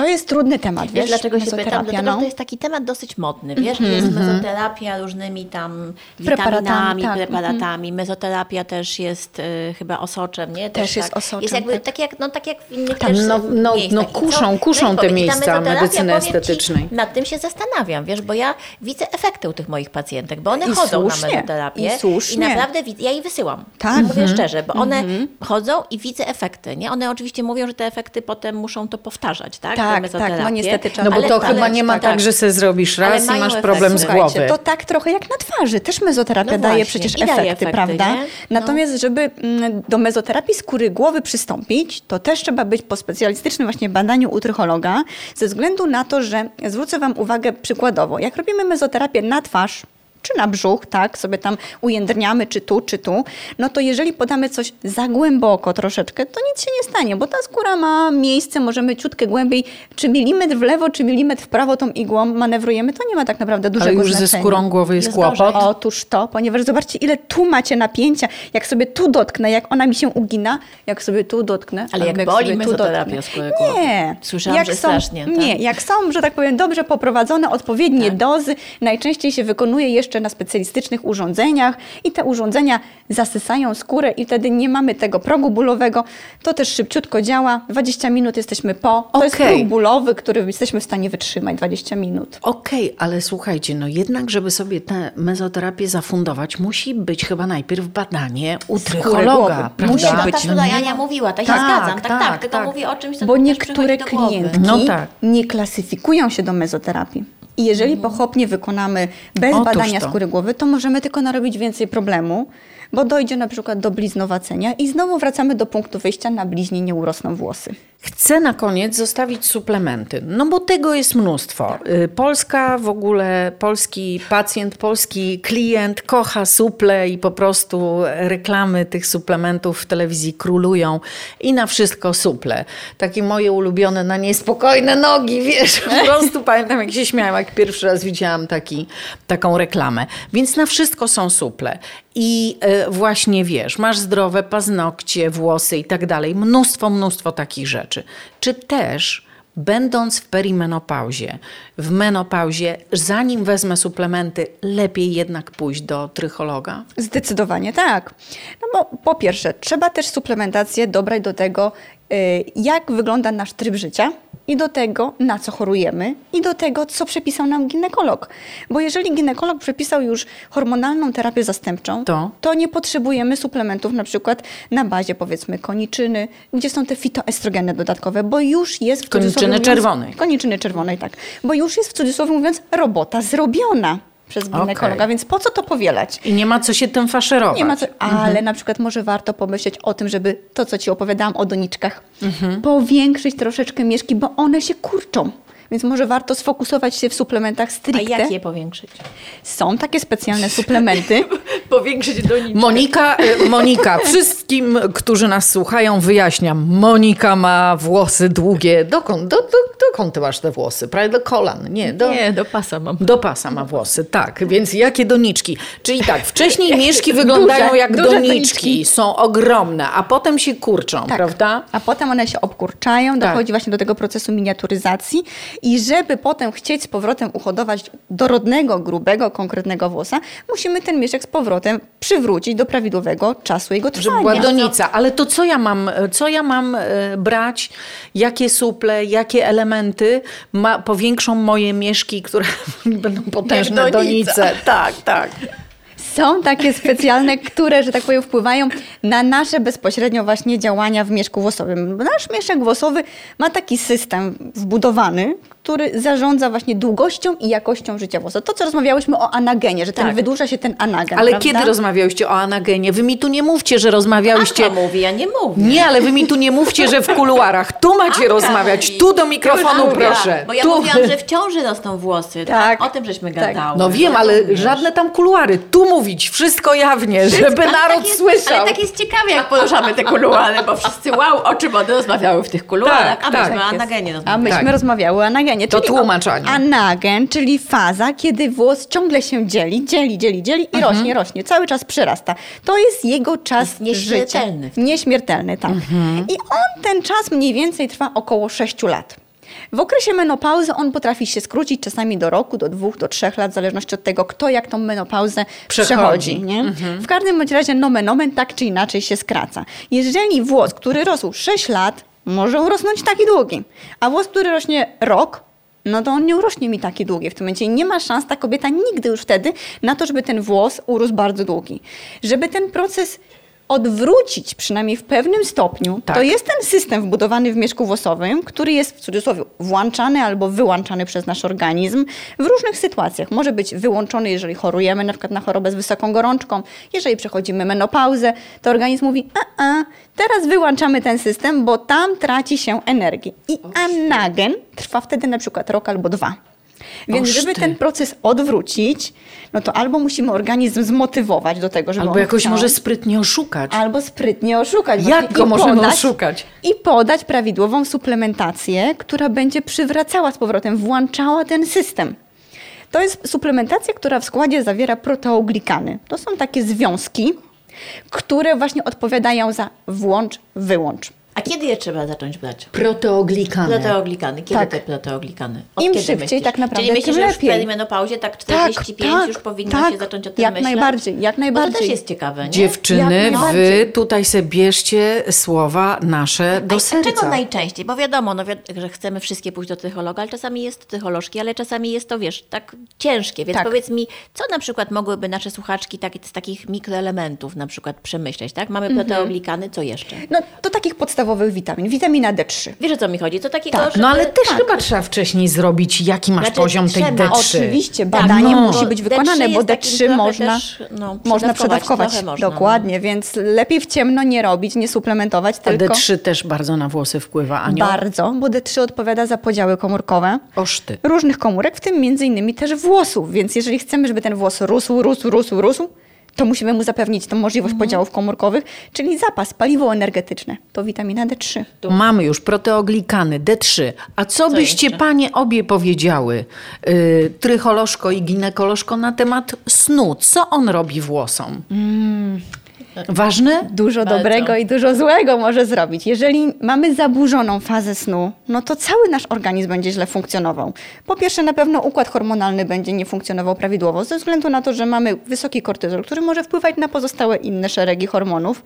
To jest trudny temat, wiesz? Wiesz, dlaczego się pytam? Dlatego, no. to jest taki temat dosyć modny, wiesz? Jest mezoterapia różnymi tam Preparatami, witaminami, tak. preparatami. Mezoterapia też jest y, chyba osoczem, nie? Też jest osoczem, Jest jakby tak. tak jak, no, tak jak w innych Tam, też no- no- miejscach. no I kuszą- kuszą No i te i miejsca medycyny powiem ci, estetycznej. Nad tym się zastanawiam, wiesz, bo ja widzę efekty u tych moich pacjentek, bo one I chodzą słusznie, na mezoterapię i słusznie. naprawdę widzę, ja jej wysyłam. Tak. Mówię szczerze, bo one chodzą i widzę efekty, nie? One oczywiście mówią, że te efekty potem muszą to powtarzać, tak? Tak, tak, mezoterapię. no niestety trzeba no bo to ale- chyba nie ma tak. tak, że se zrobisz raz i masz efekt. problem z Słuchajcie, głowy. to tak trochę jak na twarzy. Też mezoterapia No daje właśnie, przecież i daje efekty, efekty, prawda? nie? No. Natomiast, żeby mm, do mezoterapii skóry głowy przystąpić, to też trzeba być po specjalistycznym właśnie badaniu u trychologa, ze względu na to, że zwrócę Wam uwagę przykładowo, jak robimy mezoterapię na twarz, czy na brzuch, tak, sobie tam ujędrniamy, czy tu, czy tu, no to jeżeli podamy coś za głęboko troszeczkę, to nic się nie stanie, bo ta skóra ma miejsce, możemy ciutkę głębiej, czy milimetr w lewo, czy milimetr w prawo tą igłą manewrujemy, to nie ma tak naprawdę dużego Ale już ze znaczenia. skórą głowy jest Jest kłopot. gorzej. Otóż to, ponieważ zobaczcie, ile tu macie napięcia. Jak sobie tu dotknę, jak ona mi się ugina, jak sobie tu dotknę. Ale jak albo boli mezoterapia skóry głowy? Nie. Słyszałam, jak że są, strasznie, tak? Nie, jak są, że tak powiem, dobrze poprowadzone, odpowiednie Tak. dozy, najczęściej się wykonuje jeszcze na specjalistycznych urządzeniach i te urządzenia zasysają skórę i wtedy nie mamy tego progu bólowego. To też szybciutko działa. 20 minut jesteśmy po. To jest Okej. próg bólowy, który jesteśmy w stanie wytrzymać 20 minut. Okej, ale słuchajcie, no jednak, żeby sobie tę mezoterapię zafundować, musi być chyba najpierw badanie u trychologa, prawda? Musi No, być, tak, no tutaj nie? Ania mówiła, tak, Tak, się zgadzam, tak, tak, tak, tylko tak. mówię o czymś, co Bo niektóre klientki No tak. nie klasyfikują się do mezoterapii. I jeżeli pochopnie wykonamy bez Otóż badania to. skóry głowy, to możemy tylko narobić więcej problemu, bo dojdzie na przykład do bliznowacenia i znowu wracamy do punktu wyjścia, na bliźnie nie urosną włosy. Chcę na koniec zostawić suplementy, no bo tego jest mnóstwo. Y, Polska w ogóle, polski pacjent, polski klient kocha suple i po prostu reklamy tych suplementów w telewizji królują i na wszystko suple. Takie moje ulubione na niespokojne nogi, wiesz, po prostu pamiętam jak się śmiałam, jak pierwszy raz widziałam taki, taką reklamę. Więc na wszystko są suple. I y, właśnie wiesz, masz zdrowe paznokcie, włosy i tak dalej. Mnóstwo, mnóstwo takich rzeczy. Czy też, będąc w perimenopauzie, w menopauzie, zanim wezmę suplementy, lepiej jednak pójść do trychologa? Zdecydowanie tak. No bo po pierwsze, trzeba też suplementację dobrać do tego, y, jak wygląda nasz tryb życia i do tego, na co chorujemy i do tego, co przepisał nam ginekolog. Bo jeżeli ginekolog przepisał już hormonalną terapię zastępczą, To? nie potrzebujemy suplementów na przykład na bazie powiedzmy koniczyny, gdzie są te fitoestrogeny dodatkowe, bo już jest w Koniczyny cudzysłowie mówiąc- czerwonej. Koniczyny czerwonej, tak. Bo już jest w cudzysłowie mówiąc robota zrobiona przez ginekologa, Okej. więc po co to powielać? I nie ma co się tym faszerować. Nie ma co, ale na przykład może warto pomyśleć o tym, żeby to, co Ci opowiadałam o doniczkach, powiększyć troszeczkę mieszki, bo one się kurczą. Więc może warto sfokusować się w suplementach A stricte. jak je powiększyć? Są takie specjalne suplementy. Powiększyć do. Monika, y, Monika, wszystkim, którzy nas słuchają, wyjaśniam. Monika ma włosy długie. Dokąd, do, do, dokąd ty masz te włosy? Prawie do kolan. Nie, do, Nie, do pasa mam. Do pasa ma włosy, tak. Więc jakie doniczki? Czyli tak, wcześniej mieszki wyglądają Duże, jak duże doniczki, doniczki. są ogromne, a potem się kurczą, Tak. prawda? A potem one się obkurczają, Tak. dochodzi właśnie do tego procesu miniaturyzacji i żeby potem chcieć z powrotem uhodować dorodnego, grubego, konkretnego włosa, musimy ten mieszek z powrotem przywrócić do prawidłowego czasu jego Żeby trwania. była donica. Ale to co ja mam, co ja mam e, brać? Jakie suple, jakie elementy ma, powiększą moje mieszki, które będą potężne Jak donica. donice? Tak, tak. Są takie specjalne, które, że tak powiem, wpływają na nasze bezpośrednio właśnie działania w mieszku włosowym. Nasz mieszek włosowy ma taki system wbudowany, który zarządza właśnie długością i jakością życia włosa. To, co rozmawiałyśmy o anagenie, że ten Tak. wydłuża się ten anagen, Ale prawda? kiedy rozmawiałyście o anagenie? Wy mi tu nie mówcie, że rozmawiałyście... Anka mówi, ja nie mówię. Nie, ale wy mi tu nie mówcie, że w kuluarach. Tu macie Anka rozmawiać, mówi. tu do mikrofonu Anka, proszę. Bo ja tu. mówiłam, że w ciąży rosną włosy. Tak. Tak. O tym żeśmy Tak. gadały. No wiem, ale żadne tam kuluary. Tu mówić, wszystko jawnie, żeby Ale naród tak jest, słyszał. Ale tak jest ciekawie, jak poruszamy te kuluary, bo wszyscy wow, o czym one rozmawiały w tych kuluarach, Tak, a tak. myśmy o Tak jest. anagenie A rozmawiały. myśmy Tak. rozmawiały o anagenie. To tłumaczenie. Anagen, czyli faza, kiedy włos ciągle się dzieli, dzieli, dzieli, dzieli i Mhm. rośnie, rośnie. Cały czas przyrasta. To jest jego czas Jest nieśmiertelny. życia. Nieśmiertelny, tak. Mhm. I on, ten czas mniej więcej trwa około 6 lat. W okresie menopauzy on potrafi się skrócić czasami do roku, do dwóch, do trzech lat, w zależności od tego, kto jak tą menopauzę Przechodzi. przechodzi. nie? W każdym bądź razie nomen omen tak czy inaczej się skraca. Jeżeli włos, który rósł 6 lat, może urosnąć taki długi, a włos, który rośnie rok, no to on nie urośnie mi taki długi w tym momencie. Nie ma szans ta kobieta nigdy już wtedy na to, żeby ten włos urósł bardzo długi. Żeby ten proces odwrócić, przynajmniej w pewnym stopniu, Tak. to jest ten system wbudowany w mieszku włosowym, który jest w cudzysłowie włączany albo wyłączany przez nasz organizm w różnych sytuacjach. Może być wyłączony, jeżeli chorujemy na przykład na chorobę z wysoką gorączką, jeżeli przechodzimy menopauzę, to organizm mówi, a, a teraz wyłączamy ten system, bo tam traci się energię. I anagen trwa wtedy na przykład rok albo dwa. Więc Oż żeby ty. ten proces odwrócić, no to albo musimy organizm zmotywować do tego, żeby Albo jakoś chciał, może sprytnie oszukać. albo sprytnie oszukać. Jak go możemy oszukać? I podać prawidłową suplementację, która będzie przywracała z powrotem, włączała ten system. To jest suplementacja, która w składzie zawiera proteoglikany. To są takie związki, które właśnie odpowiadają za włącz, wyłącz. A kiedy je trzeba zacząć brać? Proteoglikany. Proteoglikany. Kiedy Tak. te proteoglikany? Im kiedy szybciej myślisz? tak naprawdę, Czyli myślisz, że już w perimenopauzie tak 45 już powinno tak, się zacząć o tym jak myśleć? najbardziej, jak Bo to najbardziej. też jest ciekawe, nie? Dziewczyny, wy najbardziej. tutaj sobie bierzcie słowa nasze do A serca. Czego najczęściej? Bo wiadomo, no, wi- że chcemy wszystkie pójść do psychologa, ale czasami jest to psycholożki, ale czasami jest to, wiesz, tak ciężkie. Więc Tak. powiedz mi, co na przykład mogłyby nasze słuchaczki tak, z takich mikroelementów na przykład przemyśleć, tak? Mamy Mhm. proteoglikany, co jeszcze? No, do takich podstawowych podstawowych witamin. Witamina D3. Wiesz o co mi chodzi? To taki Tak. No ale też tak. chyba trzeba wcześniej zrobić, jaki masz Znaczy, poziom tej trzeba. D3. Oczywiście, Tak, badanie no. musi Bo być D3 wykonane, bo jest takim D3 trochę można, też, no, można przedawkować, można, no. Dokładnie, więc lepiej w ciemno nie robić, nie suplementować, A tylko D3 też bardzo na włosy wpływa, Aniu? bardzo, bo D3 odpowiada za podziały komórkowe Oszty. różnych komórek, w tym między innymi też włosów, więc jeżeli chcemy, żeby ten włos rósł, rósł, rósł, rósł, to musimy mu zapewnić tą możliwość Mhm. podziałów komórkowych, czyli zapas, paliwo energetyczne, to witamina D3. Tu mamy już proteoglikany, D3. A co, byście jeszcze? panie obie powiedziały, yy, trycholożko i ginekolożko, na temat snu? Co on robi włosom? Ważne? Dużo Bardzo. dobrego i dużo złego może zrobić. Jeżeli mamy zaburzoną fazę snu, no to cały nasz organizm będzie źle funkcjonował. Po pierwsze, na pewno układ hormonalny będzie nie funkcjonował prawidłowo, ze względu na to, że mamy wysoki kortyzol, który może wpływać na pozostałe inne szeregi hormonów,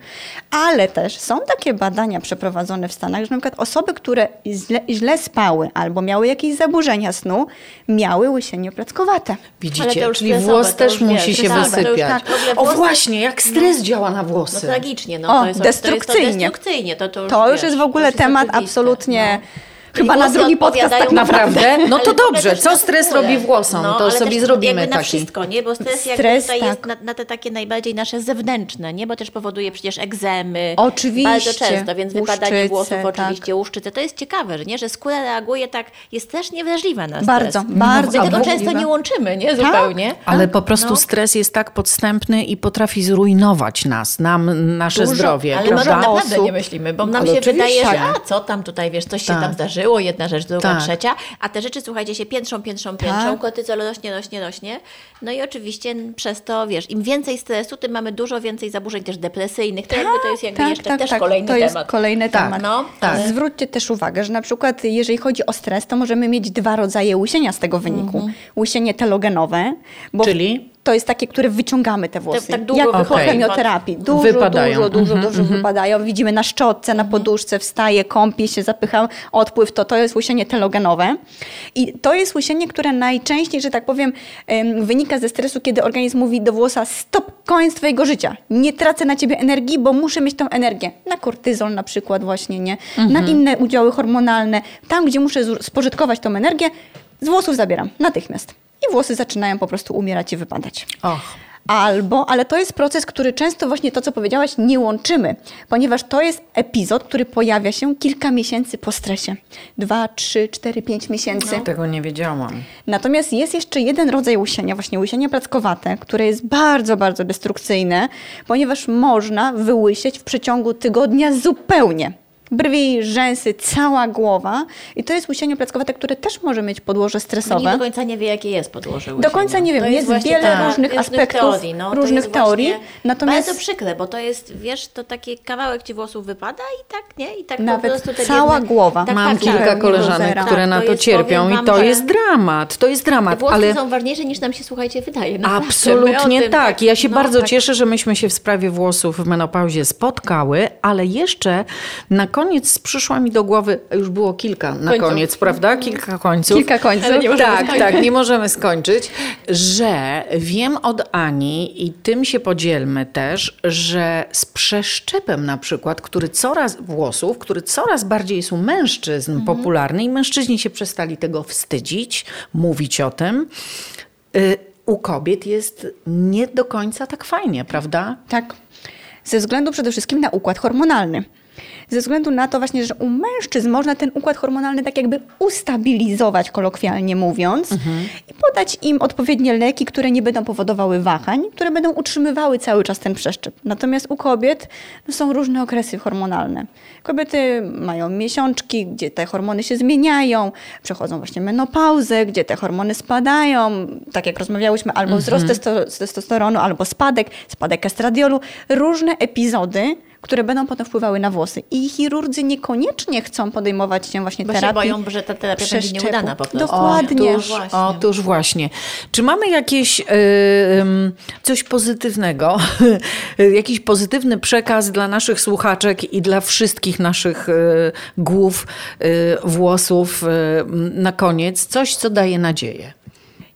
ale też są takie badania przeprowadzone w Stanach, że na przykład osoby, które źle, źle spały albo miały jakieś zaburzenia snu, miały łysienie plackowate. Widzicie, czyli włos też musi się wysypiać. tak, o właśnie, jak stres działa na No włosy. tragicznie, no O, to jest, destrukcyjnie. To jest, to destrukcyjnie, to, to już, To już wiesz, jest w ogóle temat absolutnie no. Chyba na drugi podcast tak Naprawdę? No to dobrze, co stres robi włosom? To ale sobie zrobimy jakby na taki. wszystko, nie? Bo stres, jakby Stres, tutaj tak. jest na, na te takie najbardziej nasze zewnętrzne, nie? Bo też powoduje przecież egzemy. Oczywiście. Bardzo często, więc wypadanie Łuszczyce, włosów tak. oczywiście, łuszczyce. To jest ciekawe, że nie? Że skóra reaguje tak, jest też niewrażliwa na stres. Bardzo, bardzo My tego często nie łączymy, nie? Tak. Zupełnie. Ale po prostu No. stres jest tak podstępny i potrafi zrujnować nas, nam, nasze Dużo, zdrowie. Ale my tak naprawdę osób- nie myślimy, bo nam się wydaje, że Tak. a co tam tutaj, wiesz, coś się Tak. tam zdarzyło, jedna rzecz, druga, Tak. trzecia, a te rzeczy, słuchajcie, się piętrzą, piętrzą, piętrzą, Tak. kortyzol rośnie, rośnie, rośnie. No i oczywiście przez to, wiesz, im więcej stresu, tym mamy dużo więcej zaburzeń też depresyjnych. To jakby to jest jakby jeszcze też kolejny to temat. jest kolejny Tak, temat. no, tak. ale- Zwróćcie też uwagę, że na przykład jeżeli chodzi o stres, to możemy mieć dwa rodzaje łysienia z tego wyniku. Mhm. Łysienie telogenowe, bo Czyli? To jest takie, które wyciągamy te włosy. tak długo Jak po wychodzą. chemioterapii. Dużo, Wypadają. dużo, dużo, Mhm, dużo wypadają. Widzimy na szczotce, na poduszce, wstaje, kąpie się, zapycha odpływ, to to jest łysienie telogenowe. I to jest łysienie, które najczęściej, że tak powiem, em, wynika ze stresu, kiedy organizm mówi do włosa stop, koniec twojego życia. Nie tracę na ciebie energii, bo muszę mieć tą energię. Na kortyzol na przykład właśnie, nie? Na inne udziały hormonalne. Tam, gdzie muszę spożytkować tą energię, z włosów zabieram natychmiast. I włosy zaczynają po prostu umierać i wypadać. Och. Albo, ale to jest proces, który często właśnie to, co powiedziałaś, nie łączymy, ponieważ to jest epizod, który pojawia się kilka miesięcy po stresie. Dwa, trzy, cztery, pięć miesięcy. Tego nie wiedziałam. Natomiast jest jeszcze jeden rodzaj łysienia, właśnie łysienie plackowate, które jest bardzo, bardzo destrukcyjne, ponieważ można wyłysieć w przeciągu tygodnia zupełnie. Brwi, rzęsy, cała głowa. I to jest łysienie plackowate, które też może mieć podłoże stresowe. Nikt do końca nie wie, jakie jest podłoże Do łysienia. końca nie wiem, To jest właśnie wiele ta- różnych aspektów, teorii, no, to różnych jest teorii, natomiast- Bardzo przykre, bo to jest, wiesz, to taki kawałek ci włosów wypada i tak, nie? I tak Nawet po prostu te cała biedne- głowa. Tak, Mam tak, kilka tak, koleżanek, które Tak, na to to jest, cierpią powiem i to jest dramat. To jest Te dramat, włosy ale... są ważniejsze niż nam się, słuchajcie, wydaje. No, Absolutnie tym, tak. Ja się no, bardzo tak. cieszę, że myśmy się w sprawie włosów w menopauzie spotkały, ale jeszcze na koniec przyszła mi do głowy, już było kilka na Końców. koniec, prawda? Kilka końców. Kilka końców. Ale nie możemy tak, skończyć. tak, nie możemy skończyć, że wiem od Ani i tym się podzielmy też, że z przeszczepem na przykład, który coraz włosów, który coraz bardziej jest u mężczyzn Mhm. popularny i mężczyźni się przestali tego wstydzić, mówić o tym. Y, u kobiet jest nie do końca tak fajnie, prawda? Tak. Ze względu przede wszystkim na układ hormonalny. Ze względu na to właśnie, że u mężczyzn można ten układ hormonalny tak jakby ustabilizować, kolokwialnie mówiąc, i podać im odpowiednie leki, które nie będą powodowały wahań, które będą utrzymywały cały czas ten przeszczep. Natomiast u kobiet no, są różne okresy hormonalne. Kobiety mają miesiączki, gdzie te hormony się zmieniają, przechodzą właśnie menopauzę, gdzie te hormony spadają, tak jak rozmawiałyśmy, albo wzrost testo- testosteronu, albo spadek, spadek estradiolu. Różne epizody, które będą potem wpływały na włosy. I chirurdzy niekoniecznie chcą podejmować się właśnie Bo się terapii. boją, że ta terapia będzie nieudana po prostu. Dokładnie. Otóż właśnie. Otóż właśnie. Czy mamy jakieś y, ym, coś pozytywnego, jakiś pozytywny przekaz dla naszych słuchaczek i dla wszystkich naszych y, głów, y, włosów y, na koniec? Coś, co daje nadzieję.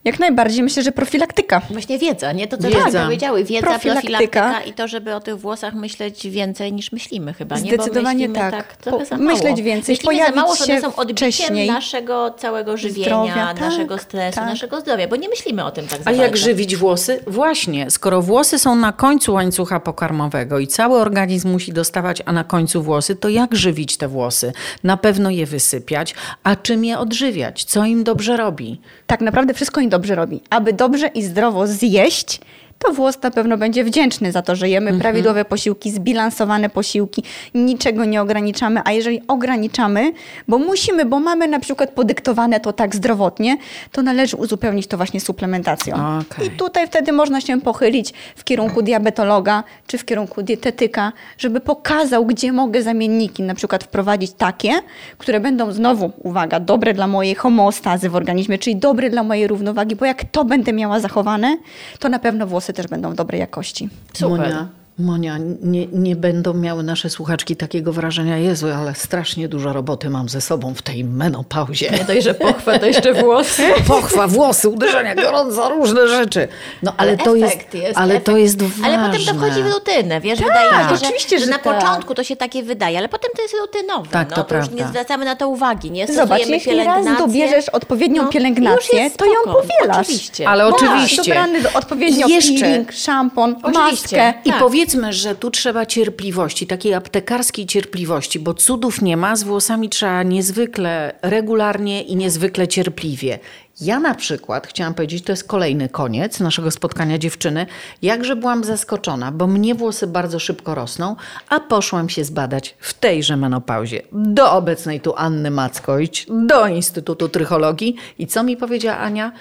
Jak najbardziej myślę, że profilaktyka. Właśnie wiedza, nie? To, co Wiedza. powiedziały. Wiedza, Profilaktyka. profilaktyka. i to, żeby o tych włosach myśleć więcej niż myślimy chyba, nie? Bo Zdecydowanie myślimy tak. trochę za mało. myśleć więcej, Myślimy za pojawić mało, że one są odbiciem wcześniej. naszego całego żywienia, Zdrowia, tak, naszego stresu, tak. naszego zdrowia, bo nie myślimy o tym tak za A jak bardzo. żywić włosy? Właśnie, skoro włosy są na końcu łańcucha pokarmowego i cały organizm musi dostawać, a na końcu włosy, to jak żywić te włosy? Na pewno je wysypiać, a czym je odżywiać? Co im dobrze robi? Tak naprawdę wszystko im dobrze robi. Aby dobrze i zdrowo zjeść, to włos na pewno będzie wdzięczny za to, że jemy Mhm. prawidłowe posiłki, zbilansowane posiłki, niczego nie ograniczamy, a jeżeli ograniczamy, bo musimy, bo mamy na przykład podyktowane to tak zdrowotnie, to należy uzupełnić to właśnie suplementacją. Okej. I tutaj wtedy można się pochylić w kierunku diabetologa czy w kierunku dietetyka, żeby pokazał, gdzie mogę zamienniki na przykład wprowadzić takie, które będą znowu, uwaga, dobre dla mojej homeostazy w organizmie, czyli dobre dla mojej równowagi, bo jak to będę miała zachowane, to na pewno włosy też będą dobrej jakości. Super. Monia, Monia, nie, nie będą miały nasze słuchaczki takiego wrażenia, Jezu, ale strasznie dużo roboty mam ze sobą w tej menopauzie. Nie dość, że pochwa, to jeszcze włosy. Pochwa, włosy, uderzenia, gorąca, różne rzeczy. No ale, to jest, jest, ale efekt. to jest ważne. Ale potem to wchodzi w rutynę, wiesz, wydaje mi się, oczywiście, że że na tak. początku to się takie wydaje, ale potem to jest rutynowe. Tak, no, to to już prawda. nie zwracamy na to uwagi, nie? Zobacz, Stosujemy jeśli raz dobierzesz odpowiednią No, już pielęgnację, jest to ją powielasz. Oczywiście. Ale Masz oczywiście. dobrany do, odpowiednio I jeszcze- peeling, szampon, Oczywiście. maskę. I Tak. Powiedzmy, że tu trzeba cierpliwości, takiej aptekarskiej cierpliwości, bo cudów nie ma, z włosami trzeba niezwykle regularnie i niezwykle cierpliwie. Ja na przykład, chciałam powiedzieć, to jest kolejny koniec naszego spotkania dziewczyny, jakże byłam zaskoczona, bo mnie włosy bardzo szybko rosną, a poszłam się zbadać w tejże menopauzie do obecnej tu Anny Mackojć, do Instytutu Trychologii i co mi powiedziała Ania?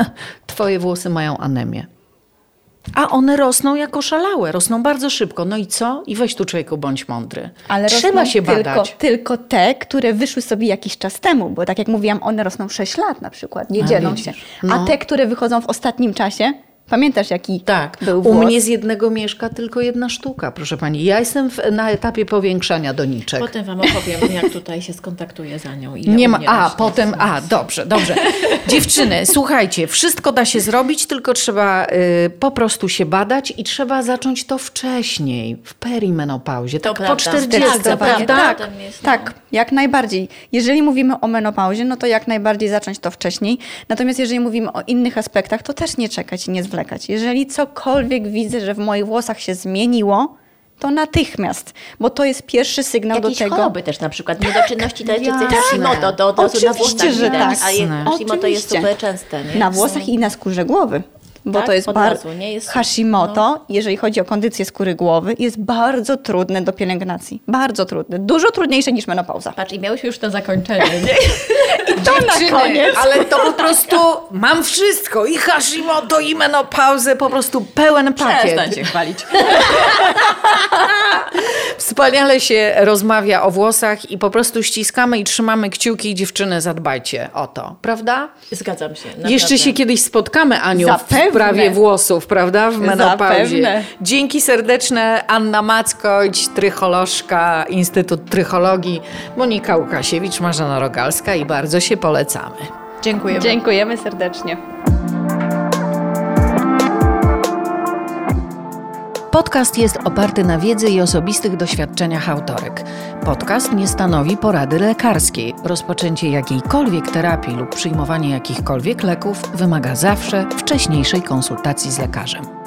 Twoje włosy mają anemię. A one rosną jako szalałe, rosną bardzo szybko. No i co? I weź tu człowieku, bądź mądry. Ale Trzeba się tylko, badać. tylko te, które wyszły sobie jakiś czas temu, bo tak jak mówiłam, one rosną 6 lat na przykład, nie dzielą się. No. A te, które wychodzą w ostatnim czasie, pamiętasz jaki Tak, był u mnie z jednego mieszka tylko jedna sztuka, proszę pani. Ja jestem w, na etapie powiększania doniczek. Potem wam opowiem, jak tutaj się skontaktuję za nią. Ile Nie ma. A, potem. A, dobrze, dobrze. Dziewczyny, słuchajcie, wszystko da się zrobić, tylko trzeba y, po prostu się badać i trzeba zacząć to wcześniej, w perimenopauzie. To tak po prawda. 40, Zdecydowanie prawda? tak. Jest, no. Tak, jak najbardziej. Jeżeli mówimy o menopauzie, no to jak najbardziej zacząć to wcześniej. Natomiast jeżeli mówimy o innych aspektach, to też nie czekać i nie zwlekać. Jeżeli cokolwiek widzę, że w moich włosach się zmieniło, to natychmiast, bo to jest pierwszy sygnał Jakieś do tego. choroby też na przykład, niedoczynności taleczycy jasne. Hashimoto, to od razu na włosach że widać, tak. a. Hashimoto jest super częste, nie? Na włosach i na skórze głowy. Bo Tak? to jest bardzo. Jest- Hashimoto, jeżeli chodzi o kondycję skóry głowy, jest bardzo trudne do pielęgnacji. Bardzo trudne. Dużo trudniejsze niż menopauza. Patrz, i miałeś już to zakończenie, nie? To na koniec. Ale to po prostu mam wszystko. I Hashimoto, i menopauzę, po prostu pełen pakiet. Przestań się chwalić. Wspaniale się rozmawia o włosach i po prostu ściskamy i trzymamy kciuki. Dziewczyny, zadbajcie o to, prawda? Zgadzam się. Naprawdę. Jeszcze się kiedyś spotkamy, Aniu, Zapewne. W sprawie włosów, prawda? W menopauzie. Zapewne. Dzięki serdeczne. Anna Mackojć, trycholożka, Instytut Trychologii, Monika Łukasiewicz, Marzena Rogalska i bardzo się polecamy. Dziękuję. Dziękujemy serdecznie. Podcast jest oparty na wiedzy i osobistych doświadczeniach autorek. Podcast nie stanowi porady lekarskiej. Rozpoczęcie jakiejkolwiek terapii lub przyjmowanie jakichkolwiek leków wymaga zawsze wcześniejszej konsultacji z lekarzem.